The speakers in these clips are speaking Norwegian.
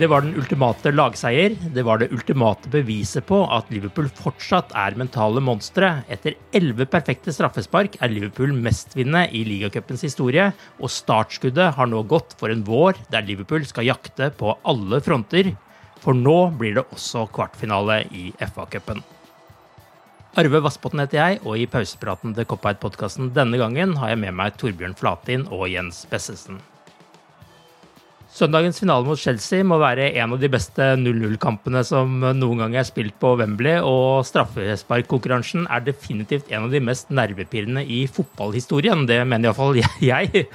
Det var den ultimate lagseier. Det var det ultimate beviset på at Liverpool fortsatt er mentale monstre. Etter elleve perfekte straffespark er Liverpool mestvinnende i ligacupens historie, og startskuddet har nå gått for en vår der Liverpool skal jakte på alle fronter. For nå blir det også kvartfinale i FA-cupen. Arve Vassbotn heter jeg, og i pausepraten til Cop-Out-podkasten denne gangen har jeg med meg Torbjørn Flatin og Jens Bessesen. Søndagens finale mot Chelsea må være en av de beste 0-0-kampene som noen gang er spilt på Wembley, og straffesparkkonkurransen er definitivt en av de mest nervepirrende i fotballhistorien. Det mener iallfall jeg.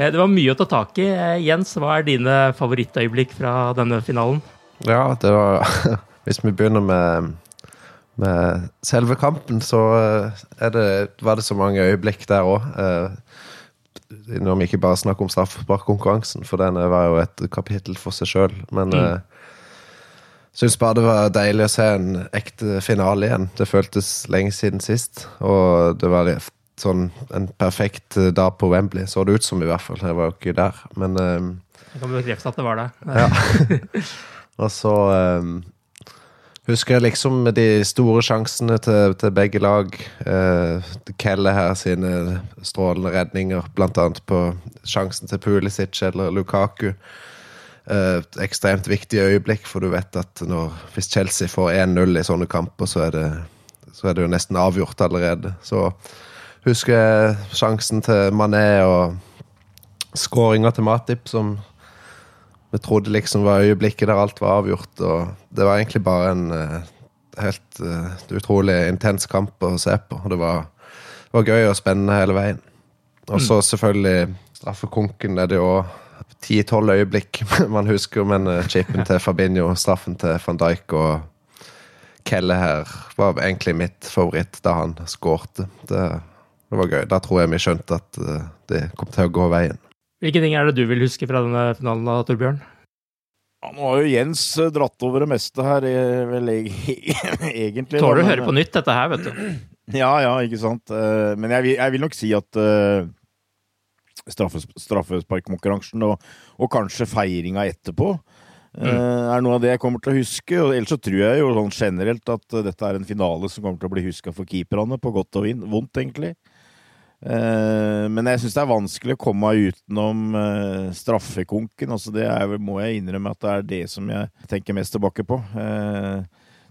Det var mye å ta tak i. Jens, hva er dine favorittøyeblikk fra denne finalen? Ja, det var Hvis vi begynner med, med selve kampen, så det, var det så mange øyeblikk der òg når vi ikke bare snakker om straffesparkkonkurransen, for den var jo et kapittel for seg sjøl. Men mm. eh, syns bare det var deilig å se en ekte finale igjen. Det føltes lenge siden sist. Og det var sånn en perfekt eh, dag på Wembley, så det ut som i hvert fall. Jeg var jo ikke der, men eh, Jeg kan bekrefte at det var det. ja. og så eh, Husker jeg liksom de store sjansene til, til begge lag. Eh, Kelle her sine strålende redninger, annet på sjansen til Pulisic eller Lukaku. Eh, ekstremt viktig øyeblikk, for du vet at når, hvis Chelsea får 1-0 i sånne kamper, så er, det, så er det jo nesten avgjort allerede. Så husker jeg sjansen til Mané og skåringa til Matip, som vi trodde liksom var øyeblikket der alt var avgjort. Og det var egentlig bare en uh, helt uh, utrolig intens kamp å se på. Det var, det var gøy og spennende hele veien. Og så mm. selvfølgelig straffekonken er det jo ti-tolv øyeblikk man husker, men uh, chipen til Fabinho, straffen til van Dijk og Kelle her var egentlig mitt favoritt da han skårte. Det, det, var gøy. Da tror jeg vi skjønte at det kom til å gå veien. Hvilke ting er det du vil huske fra denne finalen, da, Torbjørn? Ja, nå har jo Jens eh, dratt over det meste her, eh, vel egentlig. Tåler du å høre på nytt, dette her, vet du. Ja, ja, ikke sant. Eh, men jeg vil, jeg vil nok si at straffes, straffesparkkonkurransen og, og, kanskje feiringa etterpå mm. er noe av det jeg kommer til å huske. Og ellers så tror jeg jo sånn generelt at dette er en finale som kommer til å bli huska for keeperne, på godt og vondt, egentlig. Uh, men jeg syns det er vanskelig å komme meg utenom uh, straffekonken. Altså det er, må jeg innrømme at det er det som jeg tenker mest tilbake på.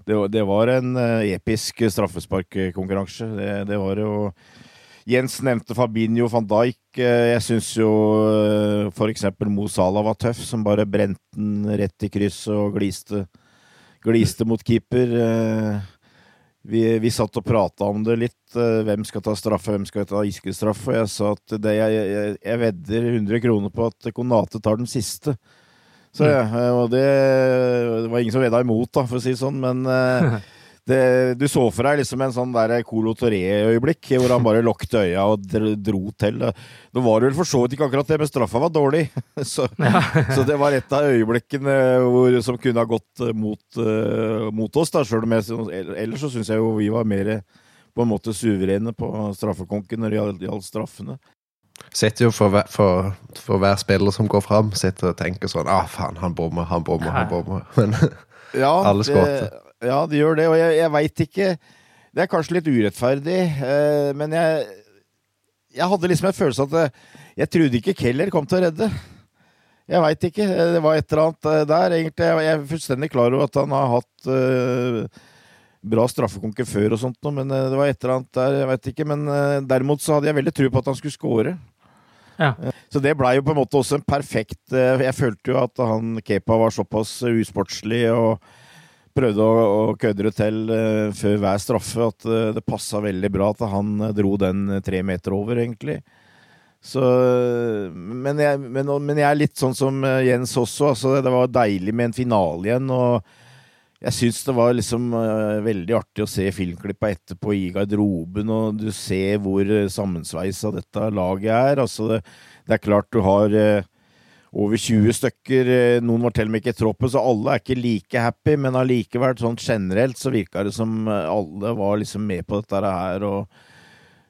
Det, det, var en episk straffesparkkonkurranse. Det, det var jo Jens nevnte Fabinho van Dijk. Jeg syns jo f.eks. Mo Salah var tøff, som bare brente den rett i krysset og gliste, gliste mot keeper. Vi, vi, satt og prata om det litt. Eh, hvem skal ta straffe, hvem skal ta iskestraffe? Og jeg sa at det, jeg, jeg, jeg, vedder 100 kroner på at Konate tar den siste. Så, mm. og det, det, var ingen som vedda imot, da, for å si det sånn. Men uh, det, du så for deg liksom en sånn der Colo Toré-øyeblikk, hvor han bare lukket øya og dro til. Nå var det vel for så vidt ikke akkurat det, men straffa var dårlig. Så, ja. så det var et av øyeblikkene hvor, som kunne ha gått mot, uh, mot oss. da, selv om jeg, Ellers så syns jeg jo vi var mer på en måte suverene på straffekonken når det gjaldt straffene. Sitter jo for, hver, for, for hver spiller som går fram, sitter og tenker sånn ah, faen, han bommer, han bommer, han bommer. Men ja, alle skåret. Ja, det gjør det, og jeg, jeg veit ikke Det er kanskje litt urettferdig, eh, men jeg Jeg hadde liksom en følelse at eh, jeg trodde ikke Keller kom til å redde. Jeg veit ikke. Det var et eller annet eh, der, egentlig. Jeg er fullstendig klar over at han har hatt eh, bra straffekonkurranse før og sånt, men uh, det var et eller annet der, jeg veit ikke. Men eh, derimot så hadde jeg veldig tro på at han skulle score. Ja. Så det blei jo på en måte også en perfekt Jeg følte jo at han Kepa var såpass usportslig og prøvde å, å kødde det til uh, før hver straffe at uh, det passa veldig bra at han uh, dro den tre meter over, egentlig. Så, men, jeg, men, men, jeg, er litt sånn som Jens også. Altså, det var deilig med en finale igjen. og jeg syns det var liksom veldig artig å se filmklippa etterpå i garderoben, og du ser hvor sammensveisa dette laget er. Altså, det, det, er klart du har over 20 stykker. Eh, noen var til og med ikke i troppen, så alle er ikke like happy. Men allikevel, sånn generelt, så virka det som eh, alle var liksom med på dette her. og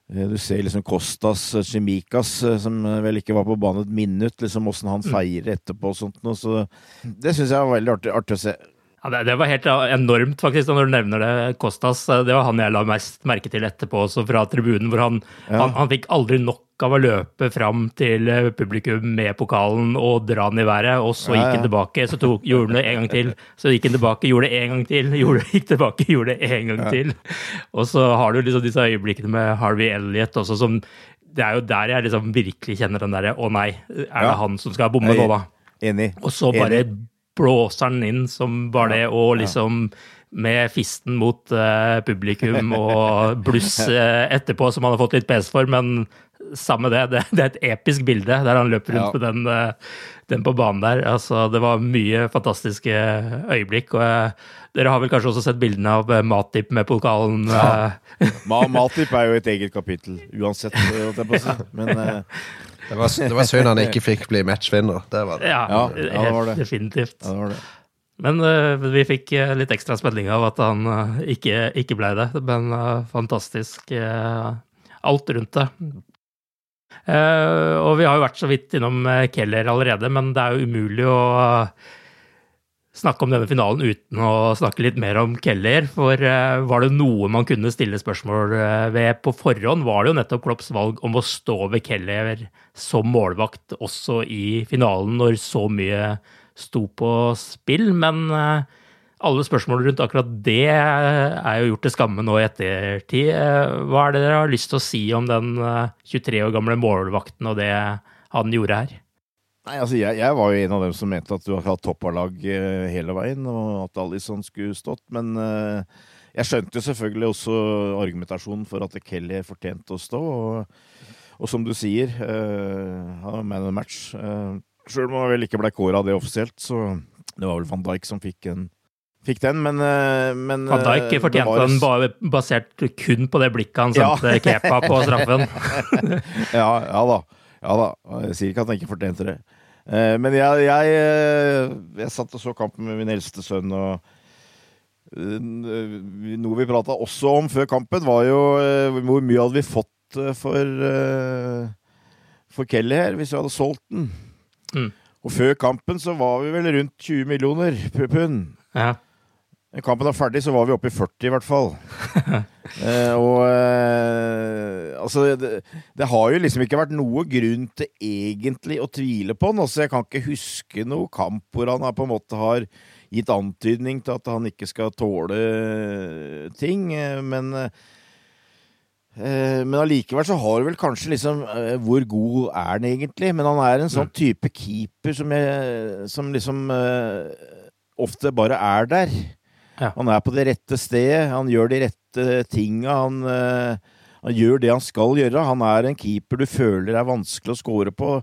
eh, du ser liksom Kostas Chimikas, som vel ikke var på banen et minutt, liksom åssen han mm. feirer etterpå og sånt noe. Så det syns jeg var veldig artig, artig, å se. Ja, det, det, var helt enormt, faktisk, når du nevner det. Kostas, det var han jeg la mest merke til etterpå, også fra tribunen, hvor han, ja. han, han fikk aldri nok av å løpe fram til eh, publikum med pokalen og dra den i været, og så gikk han tilbake, så tok, gjorde han det en gang til. Så gikk han tilbake, gjorde det en gang til, gjorde, gikk tilbake, gjorde det en gang til. Og så har du liksom disse øyeblikkene med Harvey Elliot også, som Det er jo der jeg liksom virkelig kjenner den derre Å nei, er det han som skal bomme nå, da? Enig. Og så bare blåser den inn som bare det, og liksom med fisten mot uh, publikum og bluss uh, etterpå, som han har fått litt pes for, men samme det. det. det. er et episk bilde der han løper rundt ja. med den, uh, den, på banen der. Altså, det var mye fantastiske øyeblikk. og Dere har vel kanskje også sett bildene av Matip med pokalen? Ja. Matip er jo et eget kapittel, uansett. Men det var, det var synd han ikke fikk bli matchvinner. Det var det. Ja, ja, ja det var det. definitivt. Ja, det var det. Men uh, vi fikk uh, litt ekstra spenning av at han uh, ikke, ikke ble det. Men fantastisk alt rundt det. og vi har jo vært så vidt innom Keller allerede, men det er jo umulig å snakke om denne finalen uten å snakke litt mer om Keller. For var det noe man kunne stille spørsmål ved på forhånd, var det jo nettopp Klopps valg om å stå ved Keller som målvakt også i finalen, når så mye sto på spill. Men eh, alle spørsmål rundt akkurat det er jo gjort til skamme nå i ettertid. Eh, hva er det dere har lyst til å si om den 23 eh, år gamle målvakten og det han gjorde her? Nei, altså jeg, jeg, var jo en av dem som mente at du har hatt toppalag hele veien, og at Alison skulle stått. Men uh, jeg skjønte jo selvfølgelig også argumentasjonen for at Kelly fortjente å stå. Og, og som du sier, uh, man of the match. Uh, Sjøl om han vel ikke ble kåra det offisielt, så det var vel van Dijk som fikk, en, fikk den, men, uh, men Van Dijk eh, fortjente den bare basert kun på det blikket han sendte ja. Kepa på straffen. ja, ja, da. Ja da. Jeg sier ikke at han ikke fortjente det. Eh, men jeg, jeg, jeg satt og så kampen med min eldste sønn, og noe vi prata også om før kampen, var jo hvor mye hadde vi fått for, for Kelly her, hvis vi hadde solgt den. Mm. Og før kampen så var vi vel rundt 20 millioner pund. Ja. Når kampen var ferdig, så var vi oppe i 40 i hvert fall. eh, og eh, altså det, det, har jo liksom ikke vært noe grunn til egentlig å tvile på han. Altså, jeg kan ikke huske noe kamp hvor han på en måte har gitt antydning til at han ikke skal tåle ting. Eh, men eh, Eh, men allikevel så har du vel kanskje liksom eh, Hvor god er han egentlig? Men han er en sånn mm. type keeper som, jeg, som liksom ofte bare er der. Ja. Han er på det rette stedet, han gjør de rette tinga. Han, uh, han, gjør det han skal gjøre. Han er en keeper du føler er vanskelig å score på.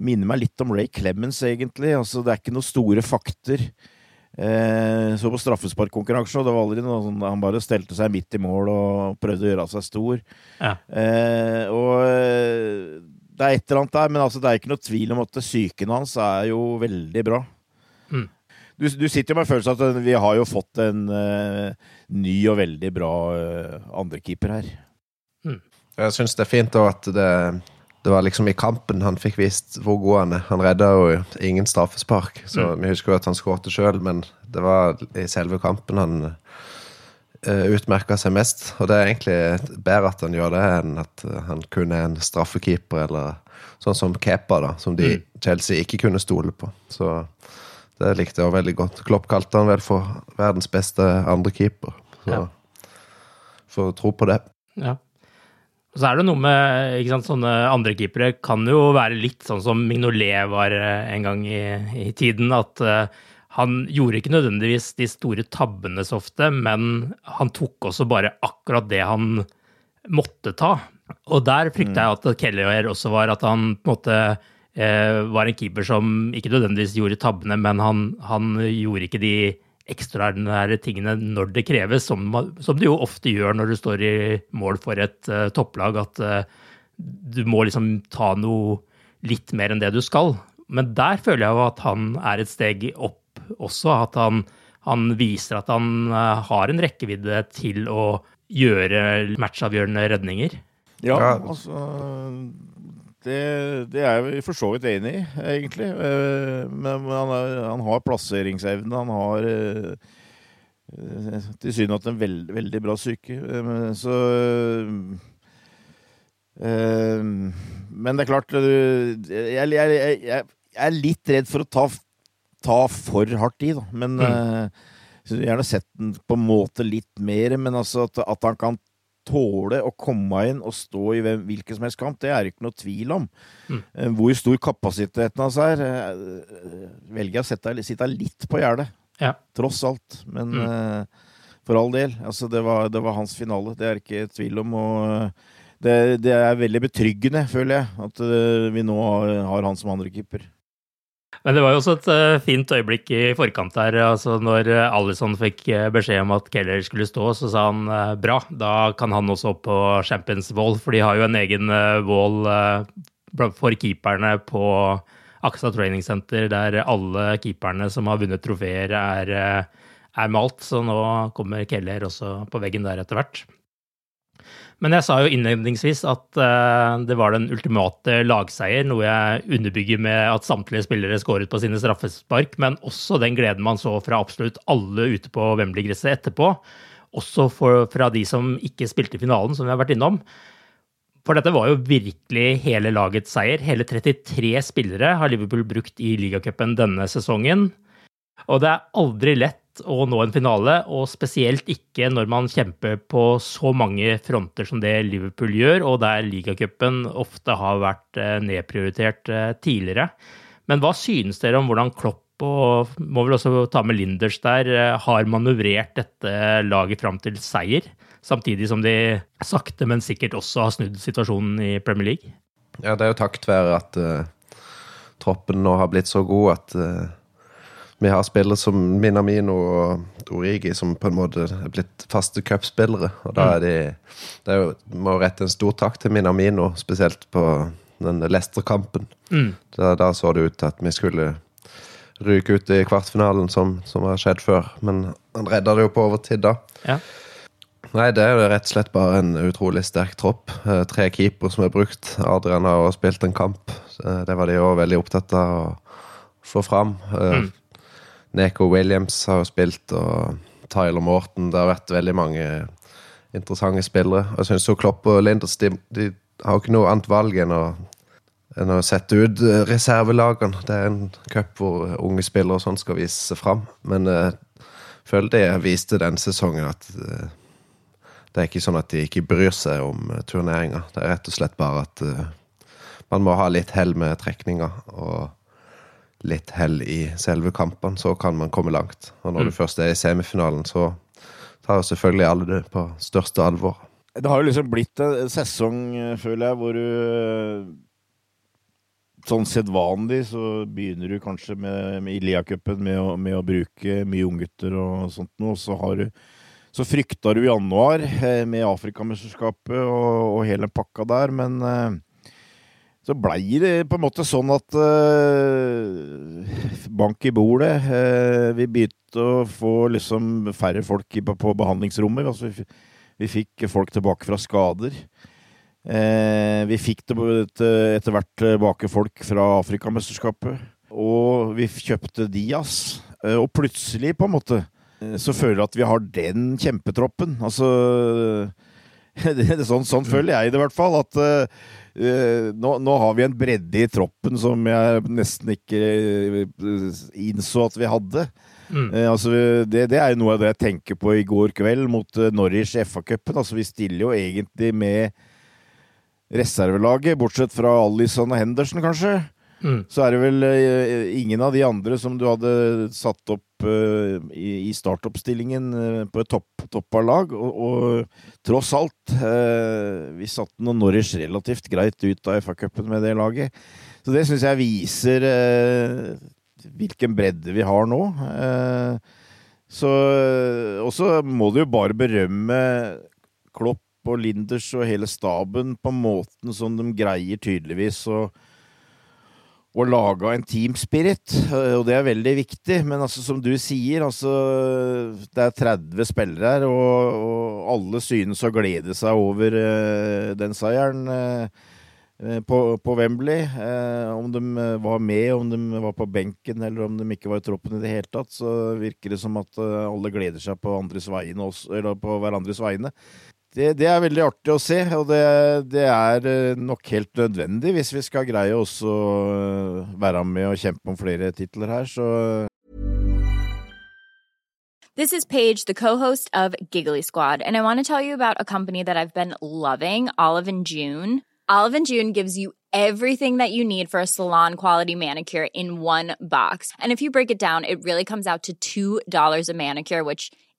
Minner meg litt om Ray Clemens, egentlig. Altså, det er ikke noen store fakter. Eh, så på straffesparkkonkurranse, og det var aldri noe sånn Han bare stelte seg midt i mål og prøvde å gjøre seg stor. Ja. Eh, og eh, det er et eller annet der, men altså, det er ikke noe tvil om at psyken hans er jo veldig bra. Mm. Du, du sitter jo med følelsen at vi har jo fått en uh, ny og veldig bra uh, andrekeeper her. Jeg syns det er fint at det, det var liksom i kampen han fikk vist hvor god han er. Han redda jo ingen straffespark, så vi husker jo at han skårte sjøl, men det var i selve kampen han uh, utmerka seg mest. Og det er egentlig bedre at han gjør det, enn at han kun er en straffekeeper, eller sånn som Kepa, da, som de Chelsea ikke kunne stole på. Så det likte jeg veldig godt. Klopp kalte han vel for verdens beste andrekeeper. Så Ja. får tro på det. Ja. Så er det noe med ikke sant, sånne andre keepere kan jo være litt sånn som Mignolet var eh, en gang i, i tiden. At uh, han gjorde ikke nødvendigvis de store tabbene så ofte, men han tok også bare akkurat det han måtte ta. Og der frykta jeg at Kelly og her også var, at han på en måte var en keeper som ikke nødvendigvis gjorde tabbene, men han, han gjorde ikke de ekstraordinære tingene når det kreves, som, som du jo ofte gjør når du står i mål for et uh, topplag, at uh, du må liksom ta noe litt mer enn det du skal. Men der føler jeg jo at han er et steg opp også, at han, han viser at han uh, har en rekkevidde til å gjøre matchavgjørende redninger. Ja, Ja. altså det, det er jeg for så vidt enig i, egentlig. Eh, Men han, er, han har plasseringsevne. Han har eh, tilsynelatende en veld, veldig bra psyke. Eh, Så eh, Men det er klart eh, jeg, jeg, jeg, jeg er litt redd for å ta, ta for hardt i, da. Men mm. gjerne sett den på en måte litt mer. Men altså at, at han kan tåle å komme inn og stå i hvilken som helst kamp, det er det ikke noe tvil om. Mm. Eh, Hvor stor kapasiteten hans er, eh, velger jeg å sette, sitte litt på gjerdet. Ja. Tross alt. Men Mm. eh, for all del. Altså, det var, det var hans finale, det er ikke tvil om. Og det, det er veldig betryggende, føler jeg, at vi nå har, har han som andrekeeper. Men det var jo også et eh, fint øyeblikk i forkant der. altså Når uh, Alison fikk eh, beskjed om at Keller skulle stå, så sa han eh, bra, da kan han også opp på Champions Wall, for de har jo en egen wall eh, for keeperne på Aksa Training Center, der alle keeperne som har vunnet trofeer, er, eh, er malt. Så nå kommer Keller også på veggen der etter hvert. Men jeg sa jo innledningsvis at uh, det var den ultimate lagseier, noe jeg underbygger med at samtlige spillere skåret på sine straffespark, men også den gleden man så fra absolutt alle ute på Wembley-gresset etterpå. Også for, fra de som ikke spilte i finalen, som vi har vært innom. For dette var jo virkelig hele lagets seier. Hele 33 spillere har Liverpool brukt i ligacupen denne sesongen. Og det er aldri lett å nå en finale, og spesielt ikke når man kjemper på så mange fronter som det Liverpool gjør, og der ligacupen ofte har vært eh, nedprioritert eh, tidligere. Men hva synes dere om hvordan Klopp og må vel også ta med Linders der, eh, har manøvrert dette laget fram til seier? Samtidig som de sakte, men sikkert også har snudd situasjonen i Premier League? Ja, det er jo takket være at uh, troppen nå har blitt så god at eh, vi har spillere som Minamino og Origi som på en måte er blitt faste cupspillere. Og da er de Det er jo, må rette en stor takk til Minamino, spesielt på den Leicester-kampen. Mm. Da, da så det ut til at vi skulle ryke ut i kvartfinalen, som, som har skjedd før. Men han redda det jo på overtid, da. Ja. Nei, det er jo rett og slett bare en utrolig sterk tropp. Eh, tre keepere som er brukt. Adrian har også spilt en kamp. Eh, det var de òg veldig opptatt av å få fram. Eh, Neko Williams har jo spilt, og Tyler Morton. Det har vært veldig mange interessante spillere. Og Jeg syns Klopp og Linders de, de har jo ikke noe annet valg enn å, enn å sette ut eh, reservelagene. Det er en cup hvor unge spillere og sånn skal vise seg fram. Men eh, jeg føler det viste den sesongen at eh, det er ikke sånn at de ikke bryr seg om uh, turneringa. Det er rett og slett bare at eh, man må ha litt hell med trekninga. Og litt hell i selve kampene, så kan man komme langt. Og når du først er i semifinalen, så tar jo selvfølgelig alle det på største alvor. Det har jo liksom blitt en sesong, føler jeg, hvor du sånn sedvanlig så begynner du kanskje med, med i Lia-cupen med, med å bruke mye unggutter og sånt noe, og så har du så frykta du i januar eh, med Afrikamesterskapet og, og hele pakka der, men eh, så blei det på en måte sånn at eh, Bank i bordet. eh, vi begynte å få liksom færre folk på, på behandlingsrommet. Altså, vi, vi fikk folk tilbake fra skader. Eh, vi fikk etter, hvert tilbake folk fra Afrikamesterskapet. Og vi kjøpte Dias. Og plutselig, på en måte, så føler jeg at vi har den kjempetroppen. Altså det, sånn, sånn føler jeg det i hvert fall. At nå, nå har vi en bredde i troppen som jeg nesten ikke eh, innså at vi hadde. Eh, altså, det, det er noe av det jeg tenker på i går kveld mot Norwich FA-cupen. Altså, vi stiller jo egentlig med reservelaget, bortsett fra Alison og Henderson, kanskje. Mm. Så er det vel eh, ingen av de andre som du hadde satt opp eh, i, startoppstillingen eh, på et topp, toppa lag. Og, og tross alt, vi satte noen Norwich relativt greit ut av FA-cupen med det laget. Så det syns jeg viser hvilken bredde vi har nå. Så Og så må du jo bare berømme Klopp og Linders og hele staben på måten som de greier tydeligvis å og laga en team spirit, eh, og det er veldig viktig. Men altså, som du sier, altså Det er 30 spillere her, og, og alle synes å glede seg over uh, den seieren eh, på, på Wembley. Uh, om de var med, om de var på benken, eller om de ikke var i troppen i det hele tatt, så virker det som at alle gleder seg på, vegne også, eller på hverandres vegne. Det, det er veldig artig å se, og det, det er eh, nok helt nødvendig hvis vi skal greie oss å være med og kjempe om flere titler her. Så This is Paige, the co-host of Giggly Squad, and I want to tell you about a company that I've been loving, Olive and June. Olive and June gives you everything that you need for a salon quality manicure in one box. And if you break it down, it really comes out to $2 a manicure, which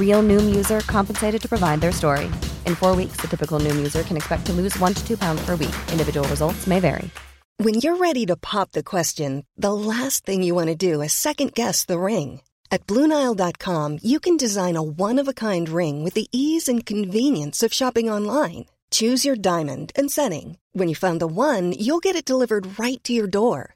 Real Noom user compensated to provide their story. In four weeks, the typical Noom user can expect to lose one to two pounds per week. Individual results may vary. When you're ready to pop the question, the last thing you want to do is second guess the ring. At Bluenile.com, you can design a one of a kind ring with the ease and convenience of shopping online. Choose your diamond and setting. When you find the one, you'll get it delivered right to your door.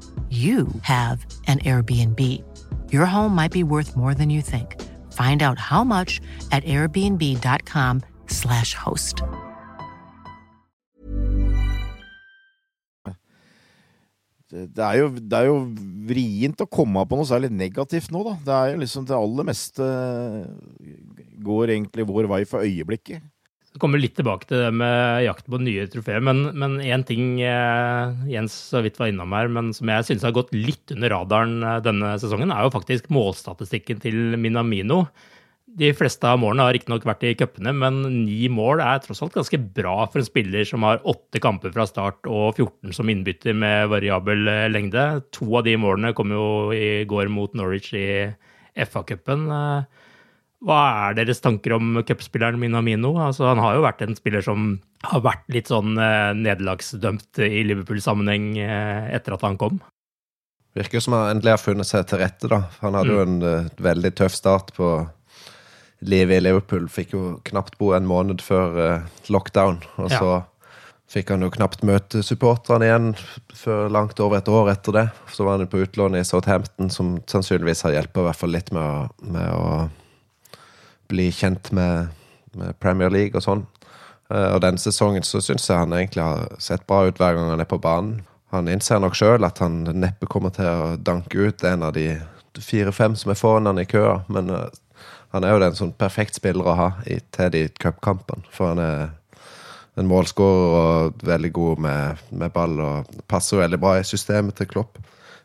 you have an Airbnb. Your home might be worth more than you think. Find out how much at airbnb.com/slash host. det, er jo, det er jo vrient å komme på noe særlig negativt nå, da. Det er jo liksom det aller meste går egentlig vår vei for øyeblikket. Vi kommer litt tilbake til det med jakten på nye trofeer, men én ting eh, Jens så vidt var innom her, men som jeg synes har gått litt under radaren eh, denne sesongen, er jo faktisk målstatistikken til Minamino. De fleste av målene har riktignok vært i cupene, men ni mål er tross alt ganske bra for en spiller som har åtte kamper fra start og 14 som innbytter med variabel eh, lengde. To av de målene kom jo i går mot Norwich i FA-cupen. Hva er deres tanker om cupspilleren Minamino? Altså, han har jo vært en spiller som har vært litt sånn eh, nederlagsdømt i Liverpool-sammenheng eh, etter at han kom. Virker som han endelig har funnet seg til rette, da. Han hadde mm. jo en uh, veldig tøff start på livet i Liverpool. Fikk jo knapt bo en måned før uh, lockdown. Og ja. så fikk han jo knapt møte supporterne igjen før langt over et år etter det. Så var han på utlån i Southampton, som sannsynligvis har hjulpet i hvert fall litt med å, med å bli kjent med, med Premier League og sånn. Uh, og denne sesongen så syns jeg han egentlig har sett bra ut hver gang han er på banen. Han innser nok sjøl at han neppe kommer til å danke ut en av de fire-fem som er foran han i køa, men uh, han er jo en sånn perfekt spiller å ha i, til de cupkampene. For han er en målskårer og veldig god med, med, ball og passer veldig bra i systemet til Klopp.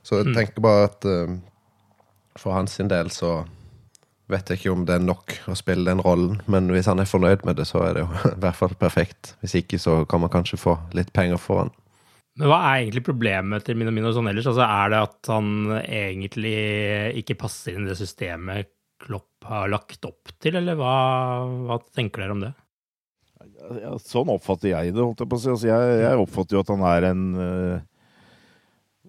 Så jeg mm. tenker bare at uh, for hans del så vet jeg ikke om det er nok å spille den rollen, men hvis han er fornøyd med det, så er det jo i hvert fall perfekt. Hvis ikke, så kan man kanskje få litt penger for han. Men hva er egentlig problemet til Minamino sånn ellers? Altså, er det at han egentlig ikke passer inn i det systemet Klopp har lagt opp til, eller hva, hva tenker dere om det? Ja, sånn oppfatter jeg det, holdt jeg på å si. Altså, jeg, jeg, oppfatter jo at han er en uh en,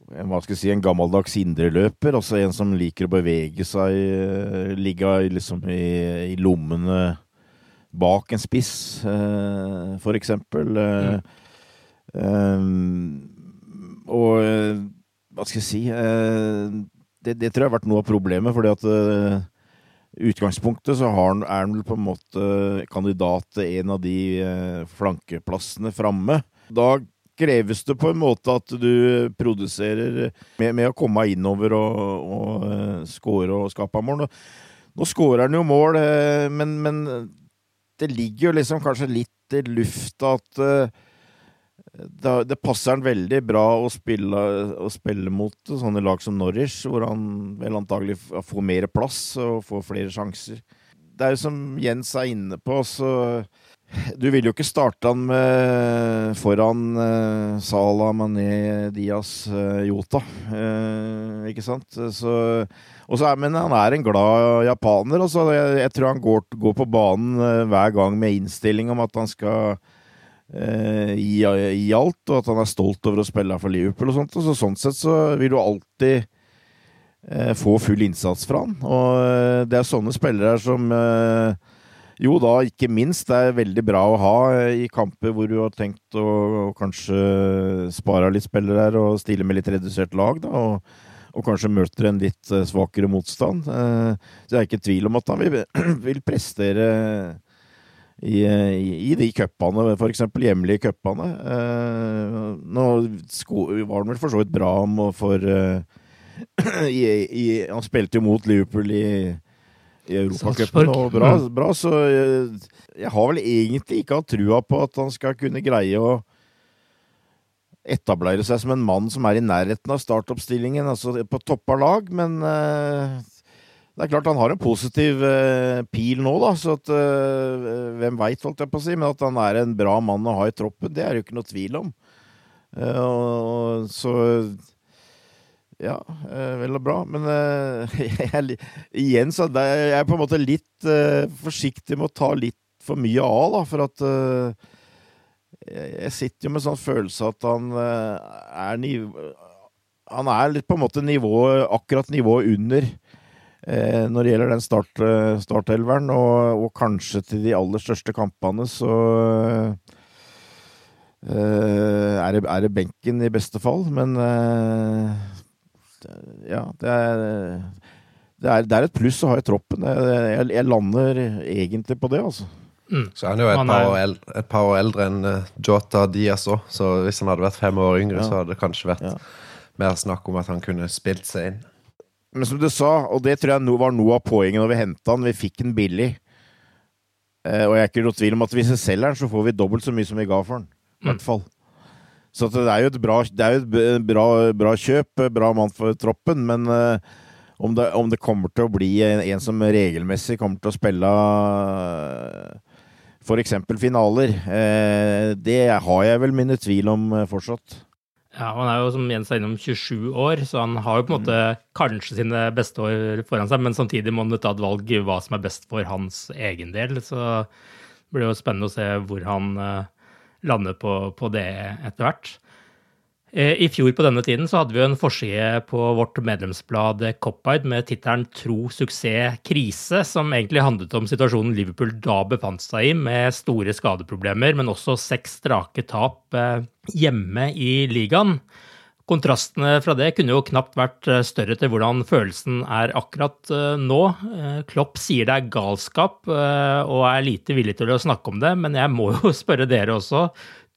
hva skal jeg si, en gammeldags indreløper. Altså en som liker å bevege seg, eh, ligge liksom i, i lommene bak en spiss, eh, for eksempel. Mm. Og hva skal jeg si det, det, tror jeg har vært noe av problemet, fordi at utgangspunktet så han, er han vel på en måte kandidat til en av de flankeplassene framme. Da kreves det på en måte at du produserer med, med å komme innover og, og uh, score og skape mål. Nå, skårer han jo mål, uh, men, men, det ligger jo liksom kanskje litt i lufta at uh, det, det, passer han veldig bra å spille, å spille mot sånne lag som Norwich, hvor han vel antagelig får mer plass og får flere sjanser. Det er jo som Jens er inne på, så du vil jo ikke starte han med foran uh, Salah, Mané, Diaz, uh, Jota. Uh, ikke sant? Så, er, men han er en glad japaner. Altså. Jeg, jeg tror han går, går på banen hver gang med innstilling om at han skal gi, gi, alt, og at han er stolt over å spille for Liverpool og sånt. Så sånn sett så vil du alltid få full innsats fra han. Og det er sånne spillere som jo da, ikke minst. Det er veldig bra å ha eh, i kamper hvor du har tenkt å, kanskje spare litt spillere her og stille med litt redusert lag, da. Og, og kanskje møter en litt eh, svakere motstand. Eh, så jeg er ikke i tvil om at han vil, prestere i, i, i, de cupene, f.eks. hjemlige cupene. Nå var han vel for så vidt bra for i, i, Han spilte jo mot Liverpool i i Europacupen. Og bra, mm. bra, så jeg, jeg, har vel egentlig ikke hatt trua på at han skal kunne greie å etablere seg som en mann som er i nærheten av startoppstillingen, altså på topp av lag, men uh, det er klart han har en positiv uh, pil nå, da, så at uh, Hvem veit, holdt jeg på å si, men at han er en bra mann å ha i troppen, det er det jo ikke noe tvil om. så ja, eh, vel og bra. Men uh, jeg, igjen så er jeg på en måte litt uh, forsiktig med å ta litt for mye av, da. For at jeg sitter jo med sånn følelse at han er nivå... Han er litt på en måte nivå, akkurat nivået under når det gjelder den start, startelveren. Og, og, kanskje til de aller største kampene så er det, er det benken i beste fall. Men ja, det er det er, det er et pluss å ha i troppen. Jeg, jeg, jeg lander egentlig på det, altså. Så er han jo et, Han par, er- år el- et par år eldre enn eh, Jota Diaz òg, så hvis han hadde vært fem år yngre, Ja. så hadde det kanskje vært Ja. mer snakk om at han kunne spilt seg inn. Men som du sa, og det tror jeg var noe av poenget når vi henta han, vi fikk han billig. Eh, og jeg er ikke noe tvil om at hvis vi selger han, så får vi dobbelt så mye som vi ga for han. I hvert fall. Så det er jo et bra, jo et bra, bra kjøp, eh, bra mann for troppen, men eh, om, det, om det kommer til å bli en, en som regelmessig kommer til å spille uh, f.eks. finaler, eh, det har jeg vel mine tvil om eh, fortsatt. Ja, Han er jo som Jens er innom 27 år, så han har jo på en måte kanskje sine beste år foran seg, men samtidig må han ta et valg hva som er best for hans egen del. Så det blir jo spennende å se hvor han lander på, på det etter hvert. Eh, I fjor på denne tiden så hadde vi en forside på vårt medlemsblad Coppide med tittelen 'Tro suksess krise', som egentlig handlet om situasjonen Liverpool da befant seg i, med store skadeproblemer, men også seks strake tap eh, hjemme i ligaen. Kontrastene fra det kunne jo knapt vært eh, større til hvordan følelsen er akkurat eh, nå. Eh, Klopp sier det er galskap og er lite villig til å snakke om det, men jeg må jo spørre dere også.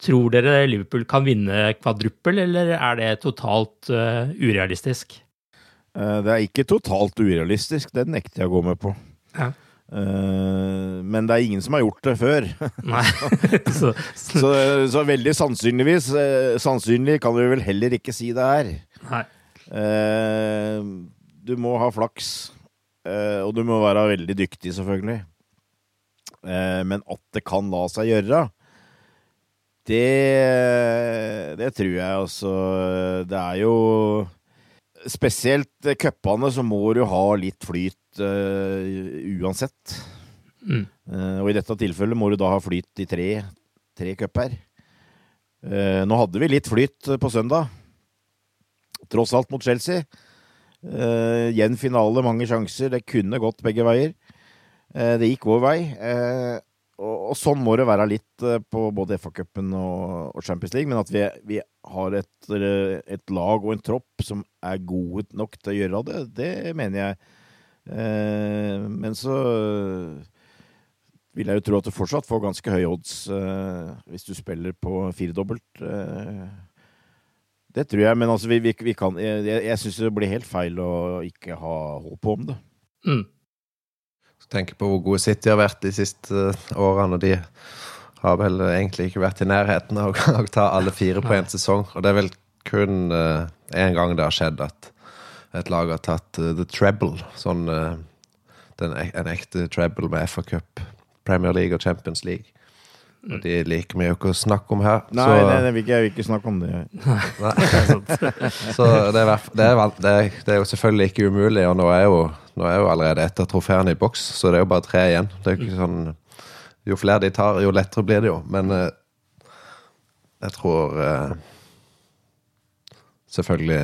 Tror dere Liverpool kan vinne kvadruppel, eller er det totalt urealistisk? Det er ikke totalt urealistisk, det nekter jeg å gå med på. Ja. Eh, Men det er ingen som har gjort det før. Så, Så, så veldig sannsynligvis uh, Sannsynlig kan vi vel heller ikke si det er. nei. Eh, Du må ha flaks, og du må være veldig dyktig, selvfølgelig. Men at det kan la seg gjøre, det, det tror jeg altså Det er jo Spesielt eh, cupene så må du ha litt flyt uh, uansett. Mm. Uh, og i dette tilfellet må du da ha flyt i tre, tre cuper. Uh, nå hadde vi litt flyt på søndag. Tross alt mot Chelsea. Uh, igjen finale, mange sjanser. Det kunne gått begge veier. Det gikk vår vei. Og, sånn må det være litt eh, på både FA-cupen og, Champions League. Men at vi, vi har et, eh, et lag og en tropp som er gode nok til å gjøre det, det mener jeg. Eh, men så vil jeg jo tro at du fortsatt får ganske høye odds eh, hvis du spiller på firedobbelt. Eh, det tror jeg, men altså vi, vi, vi kan jeg, jeg syns det blir helt feil å ikke ha håp om det. Mm. Tenker på hvor gode City har vært de siste eh, årene, og de har vel egentlig ikke vært i nærheten av å ta alle fire på én sesong. Og det er vel kun én gang det har skjedd at et lag har tatt uh, the treble. Sånn uh, den, en ekte treble med FA Cup, Premier League og Champions League. Og de liker vi jo ikke å snakke om her. Nei, så, nei, nei, vi vil ikke snakke om det. Nei. Så det er, det, er, det, er, det er jo selvfølgelig ikke umulig, og nå er jo, nå er jo allerede ett av trofeene i boks, så det er jo bare tre igjen. Det er jo ikke sånn Jo flere de tar, jo lettere blir det jo. Men eh, jeg tror eh, Selvfølgelig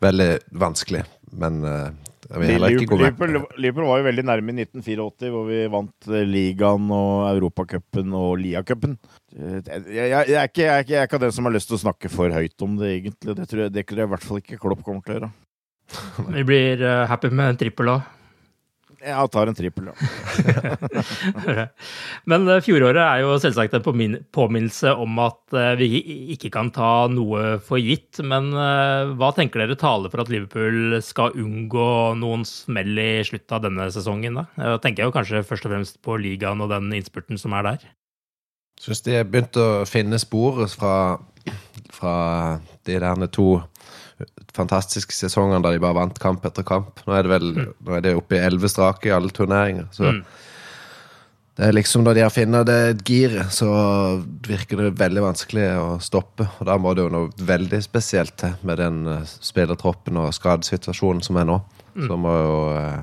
veldig vanskelig, men eh, jeg heller ikke gå med. Liverpool, Liverpool var jo veldig nærme i 1984, hvor vi vant eh, ligaen og Europacupen og Lia-cupen. Eh, Jeg, jeg, jeg, er ikke- jeg er ikke den som har lyst til å snakke for høyt om det, egentlig. Det tror jeg, det tror jeg i hvert fall ikke Klopp kommer til å gjøre. Vi blir uh, happy med en trippel òg. Ja, tar en trippel, ja. Men eh, fjoråret er jo selvsagt en påmin- påminnelse om at eh, vi ikke kan ta noe for gitt. Men hva tenker dere taler for at Liverpool skal unngå noen smell i slutten av denne sesongen? da? Jeg tenker jo kanskje først og fremst på ligaen og den innspurten som er der. Syns de har begynt å finne spor fra, fra de der to fantastiske sesongene der de bare vant kamp etter kamp. Nå er det vel nå er det oppe i elleve strake i alle turneringer. Så Mm. det er liksom når de har funnet det giret, så virker det veldig vanskelig å stoppe. Og da må det jo noe veldig spesielt til med den eh, spillertroppen og skadesituasjonen som er nå. Så må jo eh,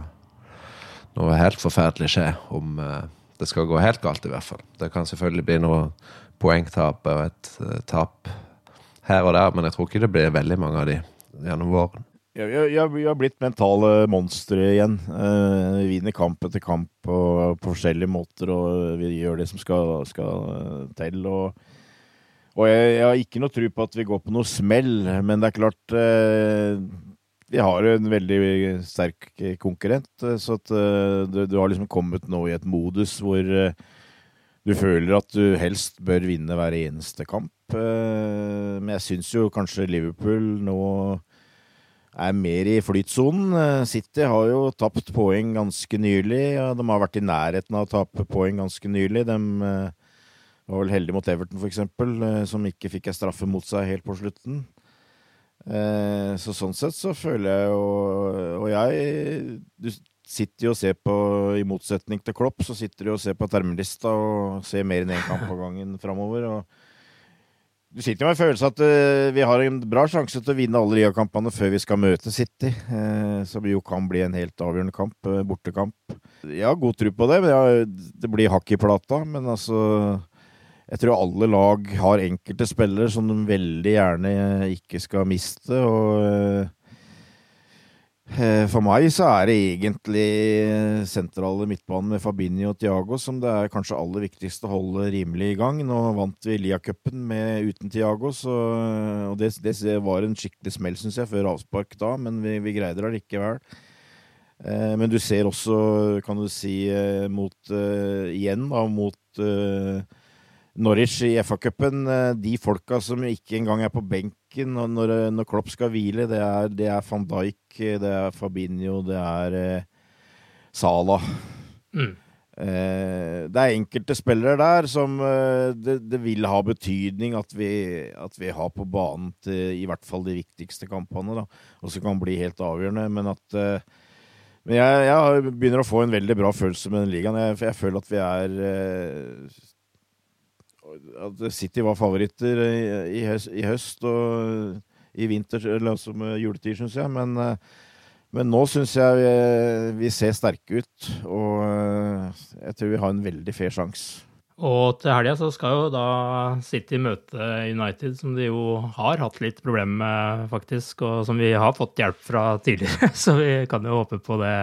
noe helt forferdelig skje om eh, det skal gå helt galt, i hvert fall. Det kan selvfølgelig bli noe poengtap og et tap her og der, men jeg tror ikke det blir veldig mange av de gjennom våren. Vi har, blitt mentale monstre igjen. Eh, Vi vinner kamp etter kamp og på forskjellige måter, og vi gjør det som skal, skal eh, til. Og, og jeg, jeg har ikke noe tro på at vi går på noe smell, men det er klart eh, vi har en veldig sterk konkurrent, så at du, du har liksom kommet nå i et modus hvor du føler at du helst bør vinne hver eneste kamp. Eh, Men jeg syns jo kanskje Liverpool nå er mer i flytsonen. Eh, City har jo tapt poeng ganske nylig. og De har vært i nærheten av å tape poeng ganske nylig. De eh, var vel heldige mot Everton, eh, som ikke fikk ei straffe mot seg helt på slutten. Så sånn sett så føler jeg jo Og jeg Du sitter jo og ser på, i motsetning til Klopp, så sitter du og ser på termelista og ser mer enn én kamp av gangen framover. Og du sitter jo med en følelse at uh, vi har en bra sjanse til å vinne alle ligakampene før vi skal møte City, uh, som jo kan bli en helt avgjørende kamp, Uh, bortekamp. Jeg har god tro på det, men jeg, det blir hakk i plata. Men altså Jeg tror alle lag har enkelte spillere som de veldig gjerne ikke skal miste, og for meg så er det egentlig sentrale midtbanen med Fabinho og Thiago som det er kanskje aller viktigste å holde rimelig i gang. Nå vant vi Lia-cupen uten Thiago, så, og det, det var en skikkelig smell, syns jeg, før avspark da, men vi, vi greide det allikevel. Eh, men du ser også, kan du si, eh, mot eh, igjen da, mot eh, Norwich i FA-cupen. eh, De folka som ikke engang er på benken når, når, når Klopp skal hvile, det er, det er van Dijk, det er Fabinho, det er eh, Salah. Mm. Eh, det er enkelte spillere der som eh, det, det vil ha betydning at vi, at vi har på banen til i hvert fall de viktigste kampene, da. Og som kan bli helt avgjørende. Men at eh, men jeg, jeg begynner å få en veldig bra følelse med den ligaen. Jeg, jeg føler at vi er eh, At City var favoritter i, i, høst, og i vinter, eller altså med juletid, syns jeg. Men, eh, men nå syns jeg vi, vi ser sterke ut, og eh, jeg tror vi har en veldig fair sjanse. Og til helga så skal jo da City møte United, som de jo har hatt litt problemer med, faktisk, og som vi har fått hjelp fra tidligere. Så vi kan jo håpe på det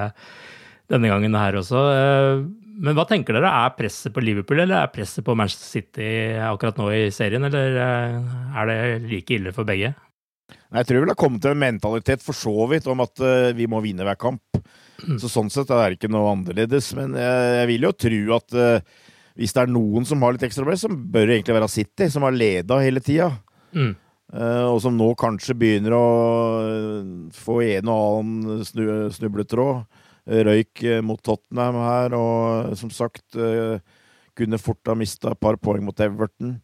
denne gangen her også. Men hva tenker dere, er presset på Liverpool eller er presset på Manchester City akkurat nå i serien, eller eh, er det like ille for begge? Jeg tror vel det har kommet til en mentalitet for så vidt om at eh, vi må vinne hver kamp. Så sånn sett er det ikke noe annerledes. Men jeg, vil jo tro at eh, hvis det er noen som har litt ekstra press, så bør det egentlig være City, som har leda hele tida. Mm. Og som nå kanskje begynner å få en og annen snu, snubletråd. Eh, Røyk eh, mot Tottenham her, og som sagt eh, kunne fort ha mista et par poeng mot Everton.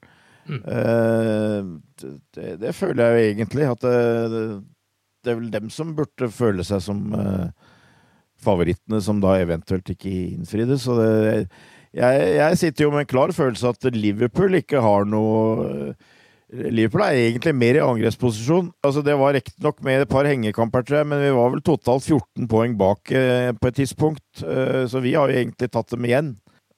Mm. Eh, det, det føler jeg jo egentlig. At det, det er vel dem som burde føle seg som eh, favorittene, som da eventuelt ikke innfridde. Så det, jeg, jeg sitter jo med en klar følelse at Liverpool ikke har noe Liverpool er egentlig mer i angrepsposisjon. Altså Det var riktignok med et par hengekamper, jeg, men vi var vel totalt 14 poeng bak eh, på et tidspunkt. Eh, så vi har jo egentlig tatt dem igjen.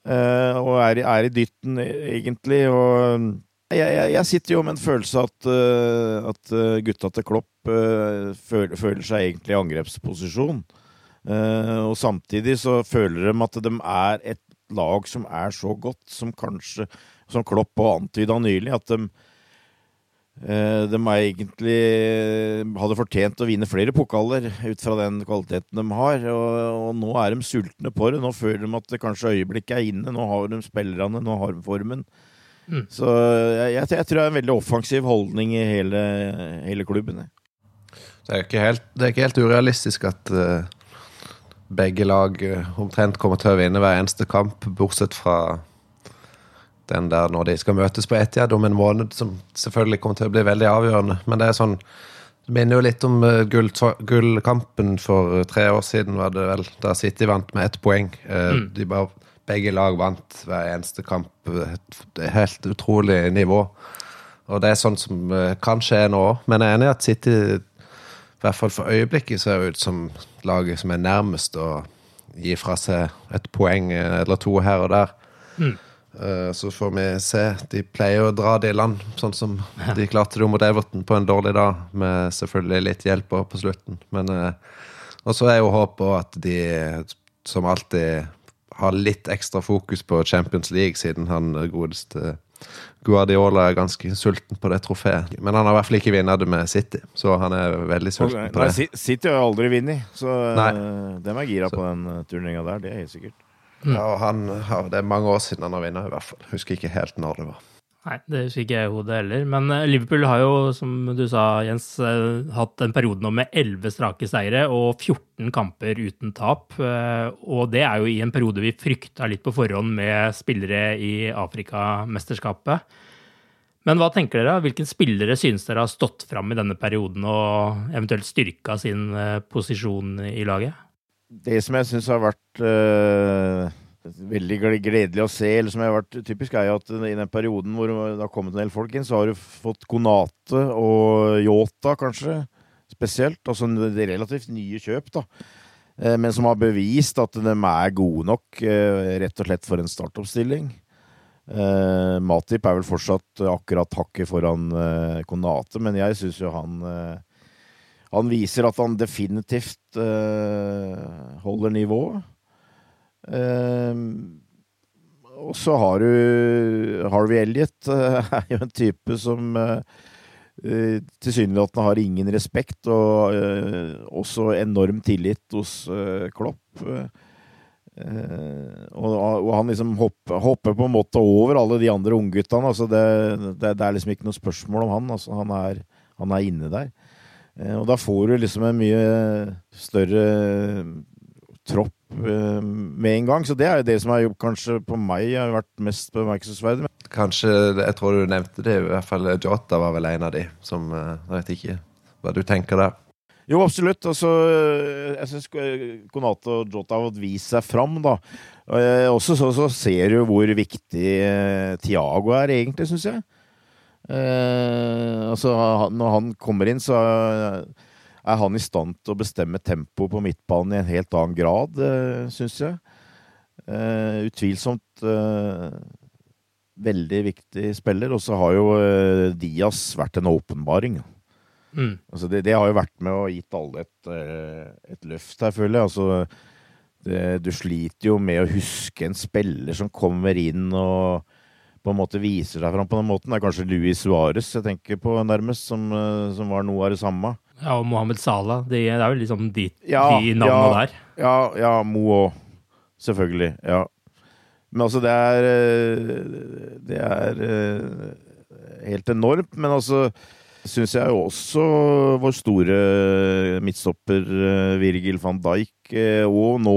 Eh, og er, er i dytten, eh, egentlig. Og jeg, jeg, jeg sitter jo med en følelse at, uh, at eh, gutta til Klopp uh, føler, føler seg egentlig i angrepsposisjon. Uh, og samtidig så føler de at de er et lag som er så godt, som kanskje Som Klopp og antyda nylig, at de Eh, De er egentlig hadde fortjent å vinne flere pokaler ut fra den kvaliteten de har. Og, og nå er de sultne på det. Nå føler de at det kanskje øyeblikket er inne. Nå har de spillerne, nå har de formen. Mm. Så jeg, jeg, jeg tror det er en veldig offensiv holdning i hele, hele klubben. Det er ikke helt, det er ikke helt urealistisk at uh, begge lag eh, omtrent kommer til å vinne hver eneste kamp, bortsett fra den der når de skal møtes på Etiad om en måned, som selvfølgelig kommer til å bli veldig avgjørende. Men det er sånn Det minner jo litt om eh, gull, gullkampen for eh, tre år siden, var det vel, da City vant med ett poeng. Eh, Mm. De bare, begge lag vant hver eneste kamp. Et helt utrolig nivå. Og det er sånn som kan skje nå òg. Men jeg er enig i at City i hvert fall for øyeblikket ser ut som laget som er nærmest å gi fra seg et poeng eller to her og der. Mm. Eh, Så får vi se. De pleier å dra det i land, sånn som de klarte det mot Everton på en dårlig dag, med selvfølgelig litt hjelp på slutten. Men eh, Og så er jo håpet at de, som alltid, har litt ekstra fokus på Champions League, siden han godeste Guardiola er ganske sulten på det trofeet. Men han har i hvert fall ikke vunnet det med City, så han er veldig sulten på det. Nei, City har aldri vunnet, så Nei. uh, dem er gira på den turneringa der. Det er helt sikkert. Ja, og han, det er mange år siden han har vunnet, i hvert fall. Husker ikke helt når det var. Nei, det husker ikke jeg i hodet heller. Men eh, Liverpool har jo, som du sa, Jens, eh, hatt en periode nå med 11 strake seire og 14 kamper uten tap. Eh, Og det er jo i en periode vi frykta litt på forhånd med spillere i Afrikamesterskapet. Men hva tenker dere? Hvilke spillere synes dere har stått fram i denne perioden og eventuelt styrka sin posisjon i laget? Det som jeg syns har vært uh, veldig gledelig å se, eller som har vært typisk, er jo at i den perioden hvor det har kommet en del folk inn, så har du fått Konate og Yota, kanskje, spesielt. Altså relativt nye kjøp, da. Eh, Men som har bevist at de er gode nok, eh, rett og slett for en startoppstilling. Matip er vel fortsatt akkurat hakket foran Konate, men jeg syns jo han han viser at han definitivt uh, holder nivået. Uh, og så har du Harvey Elliot, er jo en type som uh, tilsynelatende har ingen respekt, og eh, også enorm tillit hos eh, Klopp. Og, og han liksom hopper, hopper på en måte over alle de andre ungguttene. Altså det, det, det er liksom ikke noe spørsmål om han. Altså han, er, han er inne der. Eh, Og da får du liksom en mye større tropp eh, med en gang. Så det er jo det som har kanskje på meg har vært mest bemerkelsesverdig. Kanskje, Jeg tror du nevnte det, i hvert fall Jota var vel en av de som eh, Jeg vet ikke hva du tenker der. Jo, absolutt. Altså, jeg syns Konate og Jota har vist seg fram, da. Og også så, så ser du hvor viktig Tiago er, egentlig, syns jeg. Eh, altså, når han kommer inn, så er han i stand til å bestemme tempoet på midtbanen i en helt annen grad, eh, syns jeg. Eh, utvilsomt eh, veldig viktig spiller. Og så har jo eh, Diaz vært en åpenbaring. Mm. Altså det, det har jo vært med og gitt alle et, eh, et løft her, føler jeg. Altså, det, du sliter jo med å huske en spiller som kommer inn og på en måte viser seg fram på den måten. Det er kanskje Louis Suárez jeg tenker på nærmest, som, eh, som var noe av det samme. Ja, og Mohammed Salah. Det er jo liksom de, Ja, de navnene ja, der. Ja, ja Mo òg. Selvfølgelig. Ja. Men altså, det er eh, Det er eh, helt enormt. Men altså syns jeg også vår store midtstopper Virgil van Dijk og nå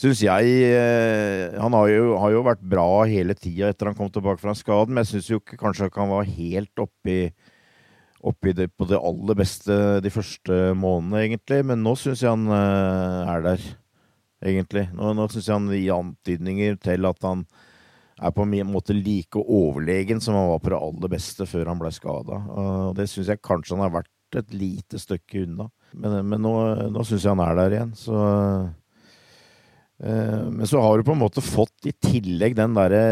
syns jeg eh, Han har jo, har jo vært bra hele tida etter han kom tilbake fra skaden, men jeg syns jo ikke kanskje ikke han var helt oppi oppi det på det aller beste de første månedene, egentlig. Men nå syns jeg han eh, er der, egentlig. Nå, nå syns jeg han gir antydninger til at han er på en måte like overlegen som han var på det aller beste før han ble skada. Det syns jeg kanskje han har vært et lite stykke unna. Men, men nå, nå syns jeg han er der igjen, så Men så har du på en måte fått i tillegg den derre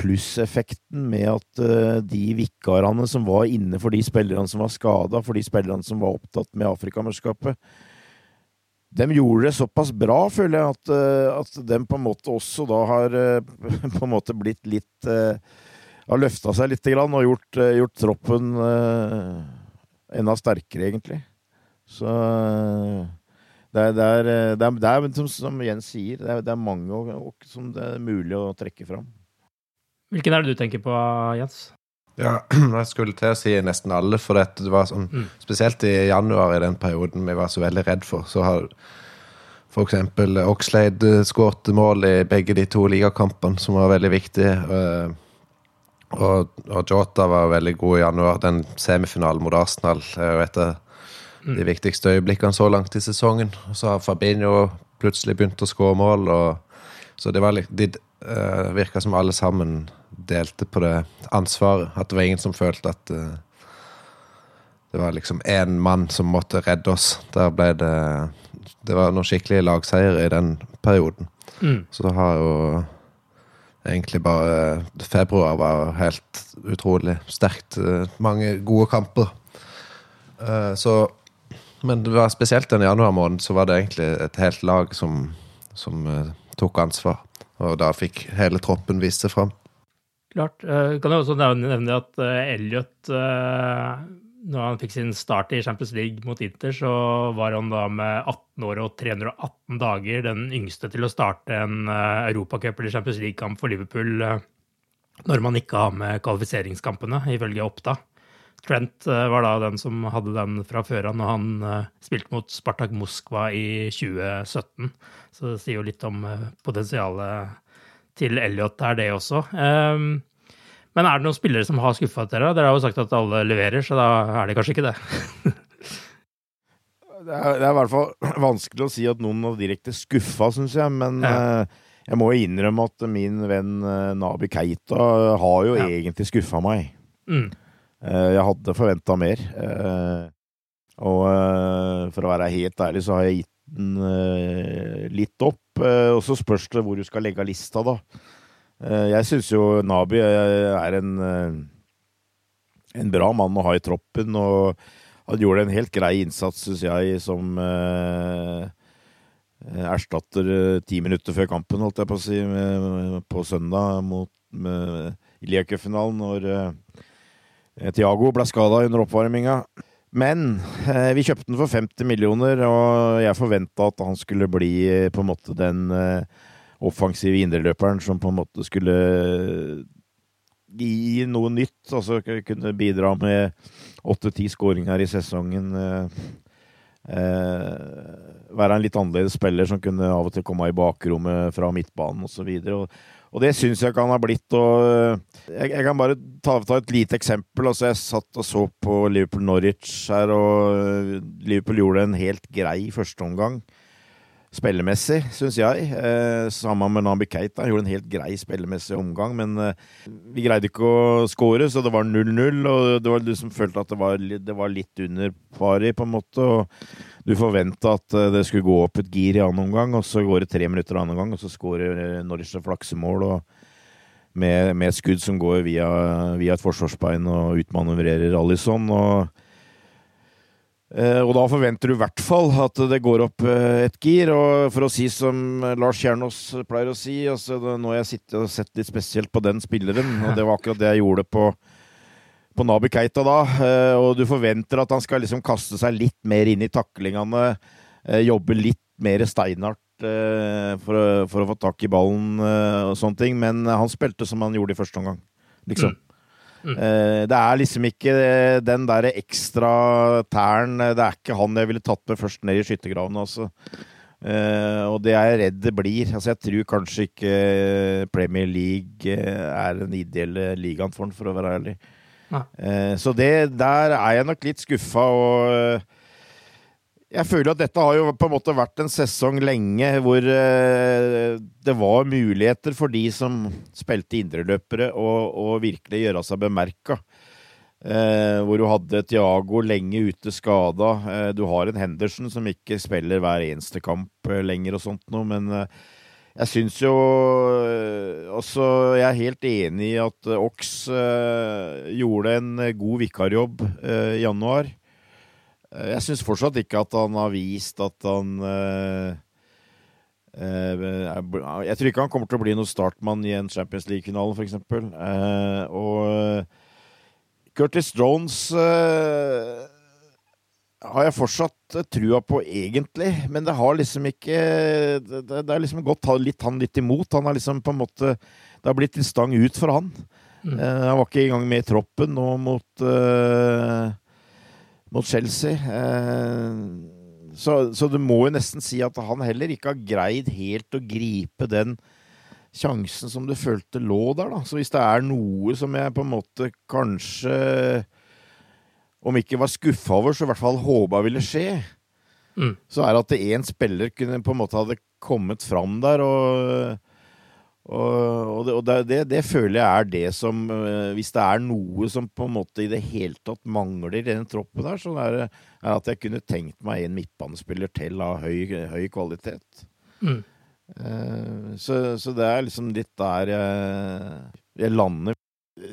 plusseffekten med at eh, de vikarene som var inne for de spillerne som var skada, for de spillerne som var opptatt med Afrikamesterskapet, de gjorde det såpass bra, føler jeg, at, eh, at de på en måte også da har eh, på en måte blitt litt eh, Har løfta seg litt grann, og gjort, eh, gjort troppen eh, enda sterkere, egentlig. Så eh, det er, det er, eh, det er, det er som, som Jens sier, det er, det er mange og, og, som det er mulig å trekke fram. Hvilken er det du tenker på, Jens? Ja, jeg skulle til å si nesten alle, for dette, det var sånn Mm. Spesielt i januar, i den perioden vi var så veldig redd for, så har for eksempel Oxlade skåret mål i begge de to ligakampene, som var veldig viktige. eh, Og, og Jota var veldig god i januar. Den semifinalen mot Arsenal er jo et av de viktigste øyeblikkene så langt i sesongen. Og så har Fabinho plutselig begynt å skåre mål, så det var De uh, virka som alle sammen delte på det ansvaret. At det var ingen som følte at uh, det var liksom én mann som måtte redde oss. Der ble det Det var noen skikkelige lagseiere i den perioden. Mm. Så det har jo egentlig bare Februar var helt utrolig sterkt. Eh, Mange gode kamper. Eh, Så Men det var spesielt den januar måneden, så var det egentlig et helt lag som, som uh, tok ansvar. Og da fikk hele troppen vist seg fram. Klart. Uh, kan jeg også nevne, nevne at uh, Elliot når han fikk sin start i Champions League mot Inter, så var han da med 18 år og 318 dager den yngste til å starte en europacup eller Champions League-kamp for Liverpool når man ikke har med kvalifiseringskampene, ifølge Oppda. Trent uh, var da den som hadde den fra før av når han spilte mot Spartak Moskva i 2017. Så det sier jo litt om potensialet til Elliot der, det også. Um, men er det noen spillere som har skuffa dere? Dere har jo sagt at alle leverer, så da er det kanskje ikke det. det, er, det er i hvert fall vanskelig å si at noen har direkte skuffa, syns jeg. Men ja. jeg må jo innrømme at min venn Nabi Keita har jo ja. egentlig skuffa meg. Mm. Uh, jeg hadde forventa mer. og for å være helt ærlig, så har jeg gitt den litt opp. og så spørs det hvor du skal legge lista, da. Eh, jeg syns jo Nabi er en, eh, en bra mann å ha i troppen, og han gjorde en helt grei innsats, syns jeg, som eh, erstatter ti minutter før kampen, holdt jeg på å si, på søndag mot Iliacup-finalen, Tiago ble skada under oppvarminga. Men eh, vi kjøpte den for 50 millioner, og jeg forventa at han skulle bli på en måte den eh, offensive indreløperen som på en måte skulle gi noe nytt. Altså kunne bidra med åtte-ti skåringer i sesongen. Eh, eh, være en litt annerledes spiller som kunne av og til komme i bakrommet fra midtbanen osv. Og, og det syns jeg ikke han har blitt. Og jeg, jeg kan bare ta, ta, et lite eksempel. Altså, jeg satt og så på Liverpool-Norwich her, og Liverpool gjorde en helt grei førsteomgang spillemessig, syns jeg. Eh, sammen med Nabi Keita. Gjorde en helt grei spillemessig omgang, men eh, vi greide ikke å skåre, så det var 0-0. Og det var du som følte at det var, det var litt under pari, på en måte. Og du forventa at eh, det skulle gå opp et gir i annen omgang, og så går det tre minutter i annen omgang, og så skårer Norwich et flaksemål. og med, med skudd som går via, via et forsvarsbein og utmanøvrerer Alison. og og da forventer du i hvert fall at det går opp eh, et gir. Og for å si som Lars Kjernås pleier å si, altså, nå har jeg sittet og sett litt spesielt på den spilleren, og det var akkurat det jeg gjorde på, på Nabi Keita da. Eh, og du forventer at han skal liksom kaste seg litt mer inn i taklingene, jobbe litt mer steinhardt for å, for, å, få tak i ballen og sånne ting, men han spilte som han gjorde i første omgang, liksom. Mm. Mm. Eh, det er liksom ikke den der ekstra tæren Det er ikke han jeg ville tatt med først ned i skyttergraven, altså. Og det er jeg redd det blir. Altså, jeg tror kanskje ikke Premier League eh, er den ideelle ligaen for han, for å være ærlig. Uh, så det, der er jeg nok litt skuffa, og jeg føler at dette har jo på en måte vært en sesong lenge hvor eh, det var muligheter for de som spilte indreløpere, å virkelig gjøre seg bemerka. Eh, hvor du hadde Tiago lenge ute skada. Eh, du har en Henderson som ikke spiller hver eneste kamp lenger og sånt noe, men jeg syns jo også Jeg er helt enig i at Ox gjorde en god vikarjobb i januar. Eh, jeg syns fortsatt ikke at han har vist at han uh, uh, Jeg tror ikke han kommer til å bli noen startmann i en Champions League-finale, f.eks. Uh, og Curtis Jones har jeg fortsatt trua på, egentlig. Men det har liksom ikke Det, har liksom gått litt han litt imot. Han har liksom på en måte Det har blitt en stang ut for han. Mm. han var ikke engang med i troppen nå mot mot Chelsea. Eh, så, så, du må jo nesten si at han heller ikke har greid helt å gripe den sjansen som du følte lå der, da. Så hvis det er noe som jeg på en måte kanskje Om ikke var skuffa over, så i hvert fall håpa ville skje, mm. så er det at én spiller kunne på en måte hadde kommet fram der og og, og, det, det, det, føler jeg er det som eh, Hvis det er noe som på en måte i det hele tatt mangler i den troppen der, så er det er at jeg kunne tenkt meg en midtbanespiller til av høy, høy kvalitet. Mm. Uh, så, så, det er liksom litt der jeg, jeg lander.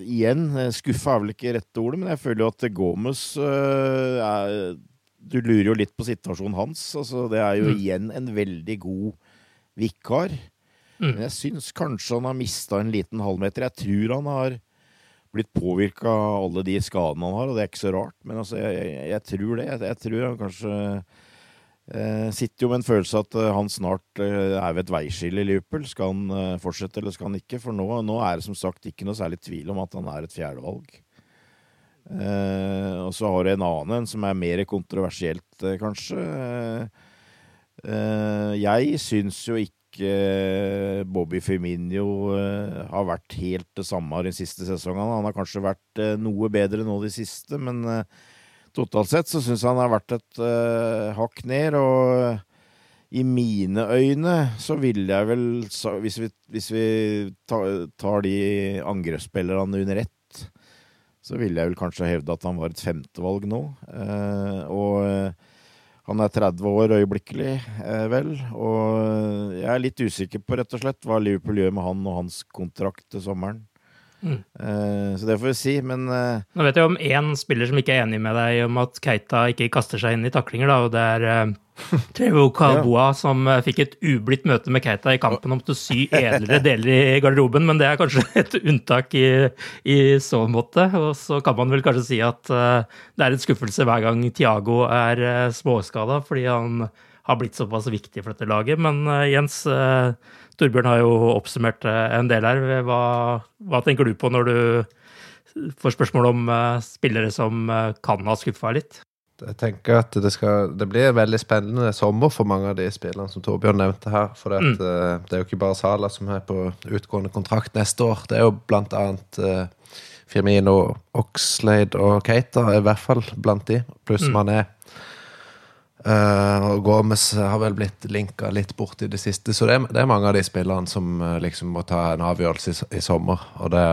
Igjen, skuffa er vel ikke rette ordet, men jeg føler jo at Gomez er, Du lurer jo litt på situasjonen hans. Altså, det er jo mm. igjen en veldig god vikar. Men jeg syns kanskje han har mista en liten halvmeter. Jeg tror han har blitt påvirka av alle de skadene han har, og det er ikke så rart. Men altså, jeg, jeg, jeg tror det. Jeg, jeg tror han kanskje eh, Sitter jo med en følelse at eh, han snart eh, er ved et veiskille i Liverpool. Skal han eh, fortsette, eller skal han ikke? For nå, nå er det som sagt ikke noe særlig tvil om at han er et fjerdevalg. Eh, og så har du en annen en som er mer kontroversielt, eh, kanskje. Jeg syns jo ikke Bobby Firmino eh, har vært helt det samme de siste sesongene. Han har kanskje vært eh, noe bedre nå de siste, men eh, totalt sett så syns jeg han har vært et eh, hakk ned. Og i mine øyne så ville jeg vel, hvis vi, hvis vi tar, de angrepsspillerne under ett, så ville jeg vel kanskje hevde at han var et femtevalg nå. Eh, og eh, han er 30 år øyeblikkelig, eh, vel. Og jeg er litt usikker på rett og slett hva Liverpool gjør med han og hans kontrakt til sommeren. Mm. Eh, så det får vi si, men eh, Nå vet jeg om én spiller som ikke er enig med deg om at Keita ikke kaster seg inn i taklinger, da, og det er uh, Trevo Kalboa som eh, fikk et ublidt møte med Keita i kampen om å sy edlere deler i garderoben, men det er kanskje et unntak i, i så måte. Og så kan man vel kanskje si at eh, det er en skuffelse hver gang Tiago er småskada, fordi han har blitt såpass viktig for dette laget. Men eh, Jens, eh, Torbjørn har jo oppsummert eh, en del her. Hva, hva tenker du på når du får spørsmål om eh, spillere som eh, kan ha skuffa litt? Jeg tenker at det, skal, det blir en veldig spennende sommer for mange av de spillerne som Torbjørn nevnte her. For det, at, eh, det er jo ikke bare Sala som er på utgående kontrakt neste år. Det er jo blant annet Firmino, Oxlade og Keita, i hvert fall blant de. Pluss Mané. Eh, og Gomez har vel blitt linka litt bort i det siste, så det er, det er mange av de spillerne som uh, liksom må ta en avgjørelse i, i sommer. Og det,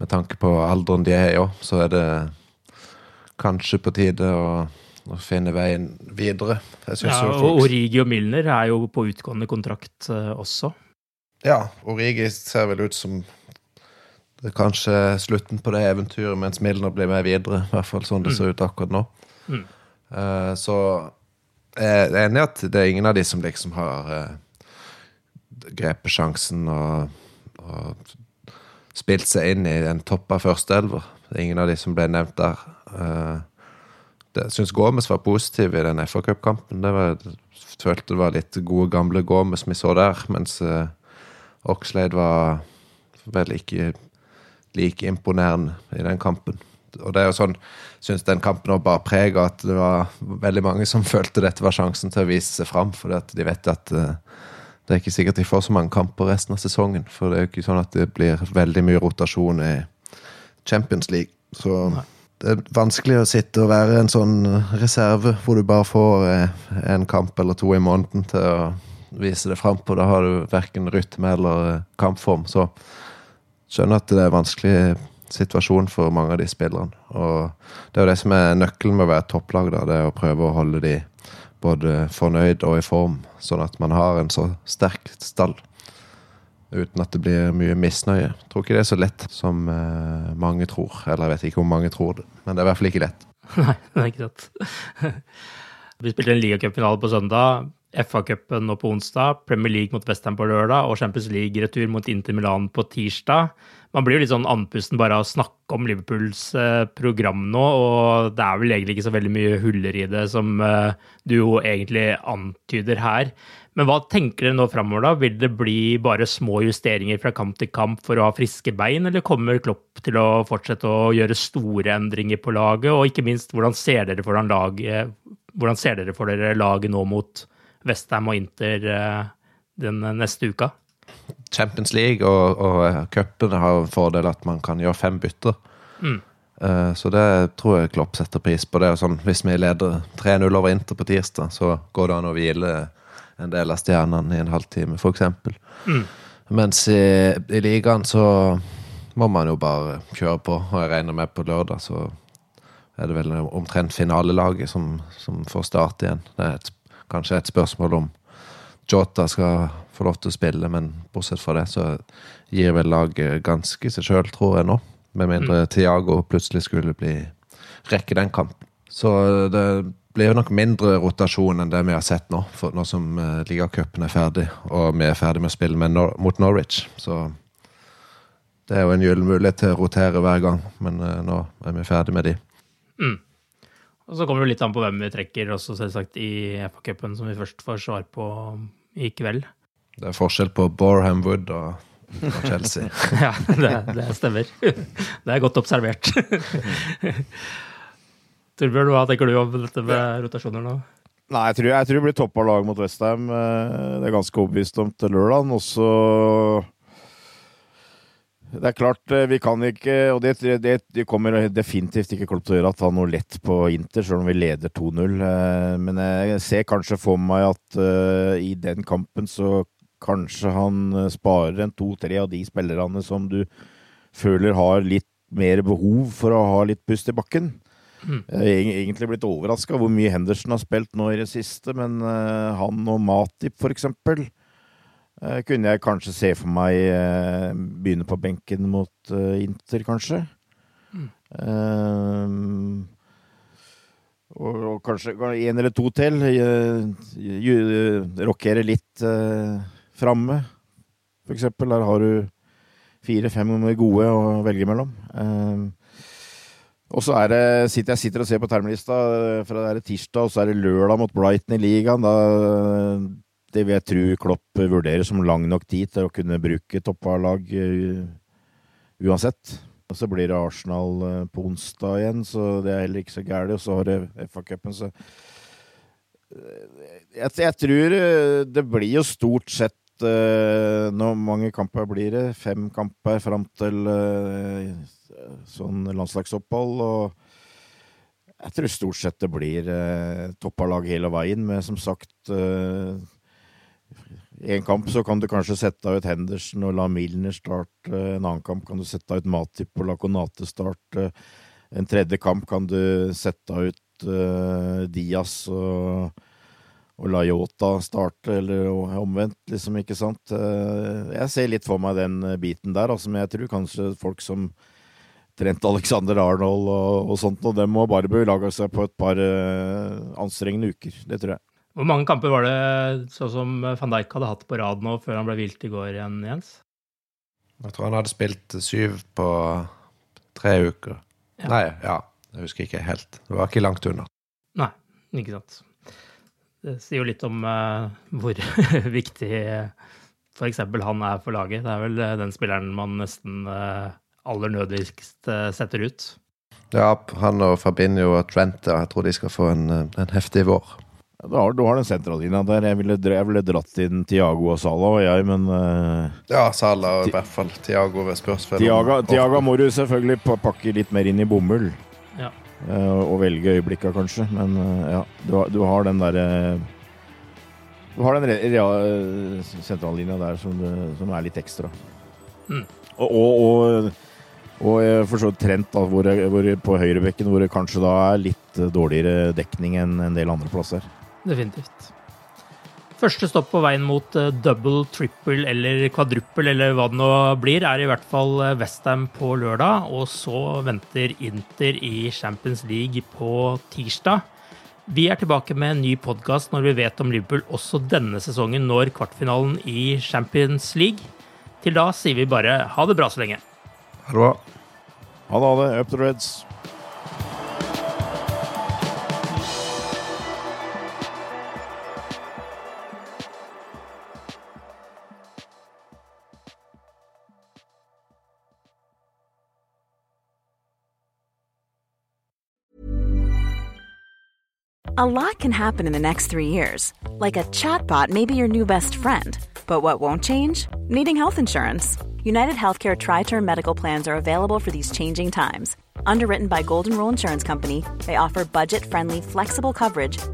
med tanke på alderen de er i òg, så er det kanskje på tide å, å finne veien videre. Ja, og Origi og Milner er jo på utgående kontrakt uh, også. Ja, Origi ser vel ut som det er kanskje slutten på det eventyret, mens Milner blir med videre. I hvert fall sånn det ser ut akkurat nå. Mm. Eh, så jeg er enig i at det er ingen av de som liksom har eh, grepet sjansen og, og spilt seg inn i en topp av førsteelver. Det er ingen av de som ble nevnt der. Eh, det- syns Gomez var positiv i den FA Cup-kampen. Jeg følte det var litt gode, gamle Gomez vi så der, mens eh, Oxlade var vel ikke like imponerende i den kampen. Og det er jo sånn, syns den kampen bare preg av at det var veldig mange som følte dette var sjansen til å vise seg fram, fordi at de vet at eh, det er ikke sikkert de får så mange kamper resten av sesongen. For det er jo ikke sånn at det blir veldig mye rotasjon i Champions League. Så det er vanskelig å sitte og være en sånn reserve hvor du bare får eh, en kamp eller to i måneden til å vise det fram på. Da har du verken rytme eller eh, kampform. Så skjønner at det er vanskelig situasjon for mange av de spillerne. Og det er jo det som er nøkkelen med å være topplag, da. Det er å prøve å holde de både fornøyd og i form, sånn at man har en så sterk stall. Uten at det blir mye misnøye. Jeg tror ikke det er så lett som eh, mange tror. Eller jeg vet ikke om mange tror det, men det er i hvert fall ikke lett. Nei, det er ikke sant. Vi spilte en ligacupfinale på søndag, FA-cupen nå på onsdag, Premier League mot Westham på lørdag og Champions League-retur mot Inter Milan på tirsdag. Man blir jo litt sånn andpusten bare av å snakke om Liverpools eh, program nå, og det er vel egentlig ikke så veldig mye huller i det, som eh, du jo egentlig antyder her. Men hva tenker dere nå framover, da? Vil det bli bare små justeringer fra kamp til kamp for å ha friske bein, eller kommer Klopp til å fortsette å gjøre store endringer på laget? Og ikke minst, hvordan ser dere for, laget, dere, for dere laget nå mot Vestheim og Inter eh, den neste uka? Champions League og, og cupen har en fordel at man kan gjøre fem bytter. Mm. Eh, Så det tror jeg Klopp setter pris på. Det er sånn, Hvis vi leder 3-0 over Inter på tirsdag, så går det an å hvile en del av stjernene i en halvtime, f.eks. Mm. Mens i, i ligaen så må man jo bare kjøre på, og jeg regner med på lørdag så er det vel omtrent finalelaget som, som får starte igjen. Det er et, kanskje et spørsmål om Jota skal få lov til å spille, men bortsett fra det så gir vel laget ganske seg sjøl, tror jeg nå. Med mindre Tiago plutselig skulle bli rekke den kampen. Så det blir jo nok mindre rotasjon enn det vi har sett nå, for nå som uh, ligacupen er ferdig, og vi er ferdig med å spille med Nor mot Norwich. Så det er jo en gyllen mulighet til å rotere hver gang, men uh, nå er vi ferdig med de. Mm. Og så kommer det litt an på hvem vi trekker, også selvsagt i FA-cupen, som vi først får svar på i kveld. Det er forskjell på Borham Wood og, og Chelsea. ja, det, det, stemmer. Det er godt observert. Torbjørn, hva tenker du om dette med rotasjoner nå? Nei, jeg tror, jeg tror det blir toppa lag mot Westham. Eh, det er ganske overbevist om til lørdag. Og så det er klart, eh, vi kan ikke Og det, det, det kommer definitivt ikke Klopp til å gjøre at han noe lett på Inter, selv om vi leder 2-0. Eh, men jeg ser kanskje for meg at i den kampen så kanskje han sparer en to-tre av de spillerne som du føler har litt mer behov for å ha litt pust i bakken. Mm. Jeg er egentlig blitt overraska hvor mye Henderson har spilt nå i det siste, men uh, han og Matip, for eksempel, Eh, kunne jeg kanskje se for meg eh, begynne på benken mot eh, Inter, kanskje. Mm. Um, og, og, kanskje en eller to til. Rokere litt uh, framme, for eksempel. Der har du fire-fem gode å velge mellom. Um, og så er det, sitter jeg sitter og ser på termelista for det er tirsdag, og så er det lørdag mot Brighton i ligaen. Da det vil jeg tro Klopp vurderer som lang nok tid til å kunne bruke toppa-lag uh, uansett. Og så blir det Arsenal uh, på onsdag igjen, så det er heller ikke så gærent. Og så har det FA-cupen, så jeg, jeg, tror det blir jo stort sett Nå mange kamper blir det? Fem kamper fram til sånn landslagsopphold. og jeg tror stort sett det blir uh, toppa lag hele veien, med som sagt uh, en kamp så kan du kanskje sette ut Henderson og la Milner starte. En annen kamp kan du sette ut Matip og la Konate starte. En tredje kamp kan du sette ut uh, Diaz og, og la Yota starte, eller omvendt, liksom, ikke sant. Uh, jeg ser litt for meg den biten der, altså, men jeg tror kanskje folk som Trent Alexander Arnold og, og sånt, og dem må bare belage seg på et par uh, anstrengende uker. Det tror jeg. Hvor mange kamper var det sånn som van Dijk hadde hatt på rad nå før han ble hvilt i går igjen, Jens? Jeg tror han hadde spilt syv på tre uker. Ja. Nei, ja. Jeg husker ikke helt. Det var ikke langt unna. Nei, ikke sant. Det sier jo litt om uh, hvor viktig f.eks. han er for laget. Det er vel eh, den spilleren man nesten uh, aller nødigst uh, setter ut. Ja, han og Fabinho og Trent, jeg tror de skal få en, en heftig vår. Du har, du har den sentrallinja der. Jeg ville, jeg ville, dratt inn Tiago og Salah og jeg, men uh, Ja, Salah i hvert fall. Tiago ved spørsmål. Tiago, Tiaga må du selvfølgelig pakke litt mer inn i bomull. Uh, og velge øyeblikka, kanskje. Men uh, ja, du har, du har, den derre Du har den ja, sentrallinja der som, som, er litt ekstra. Mm. Og, og, og, og for så vidt Trent, da, hvor, hvor på høyrebekken, hvor det kanskje da er litt dårligere dekning enn en del andre plasser definitivt. Første stopp på veien mot eh, double, triple eller kvadruppel eller hva det nå blir, er i hvert fall eh, Westham på lørdag. Og så venter Inter i Champions League på tirsdag. Vi er tilbake med en ny podkast når vi vet om Liverpool også denne sesongen når kvartfinalen i Champions League. Til da sier vi bare ha det bra så lenge. Ha det bra. Ha det, ha det. Up the Reds. A lot can happen in the next three years. Like a chatbot may be your new best friend. But what won't change? Needing health insurance. United Healthcare Tri Term Medical Plans are available for these changing times. Underwritten by Golden Rule Insurance Company, they offer budget friendly, flexible coverage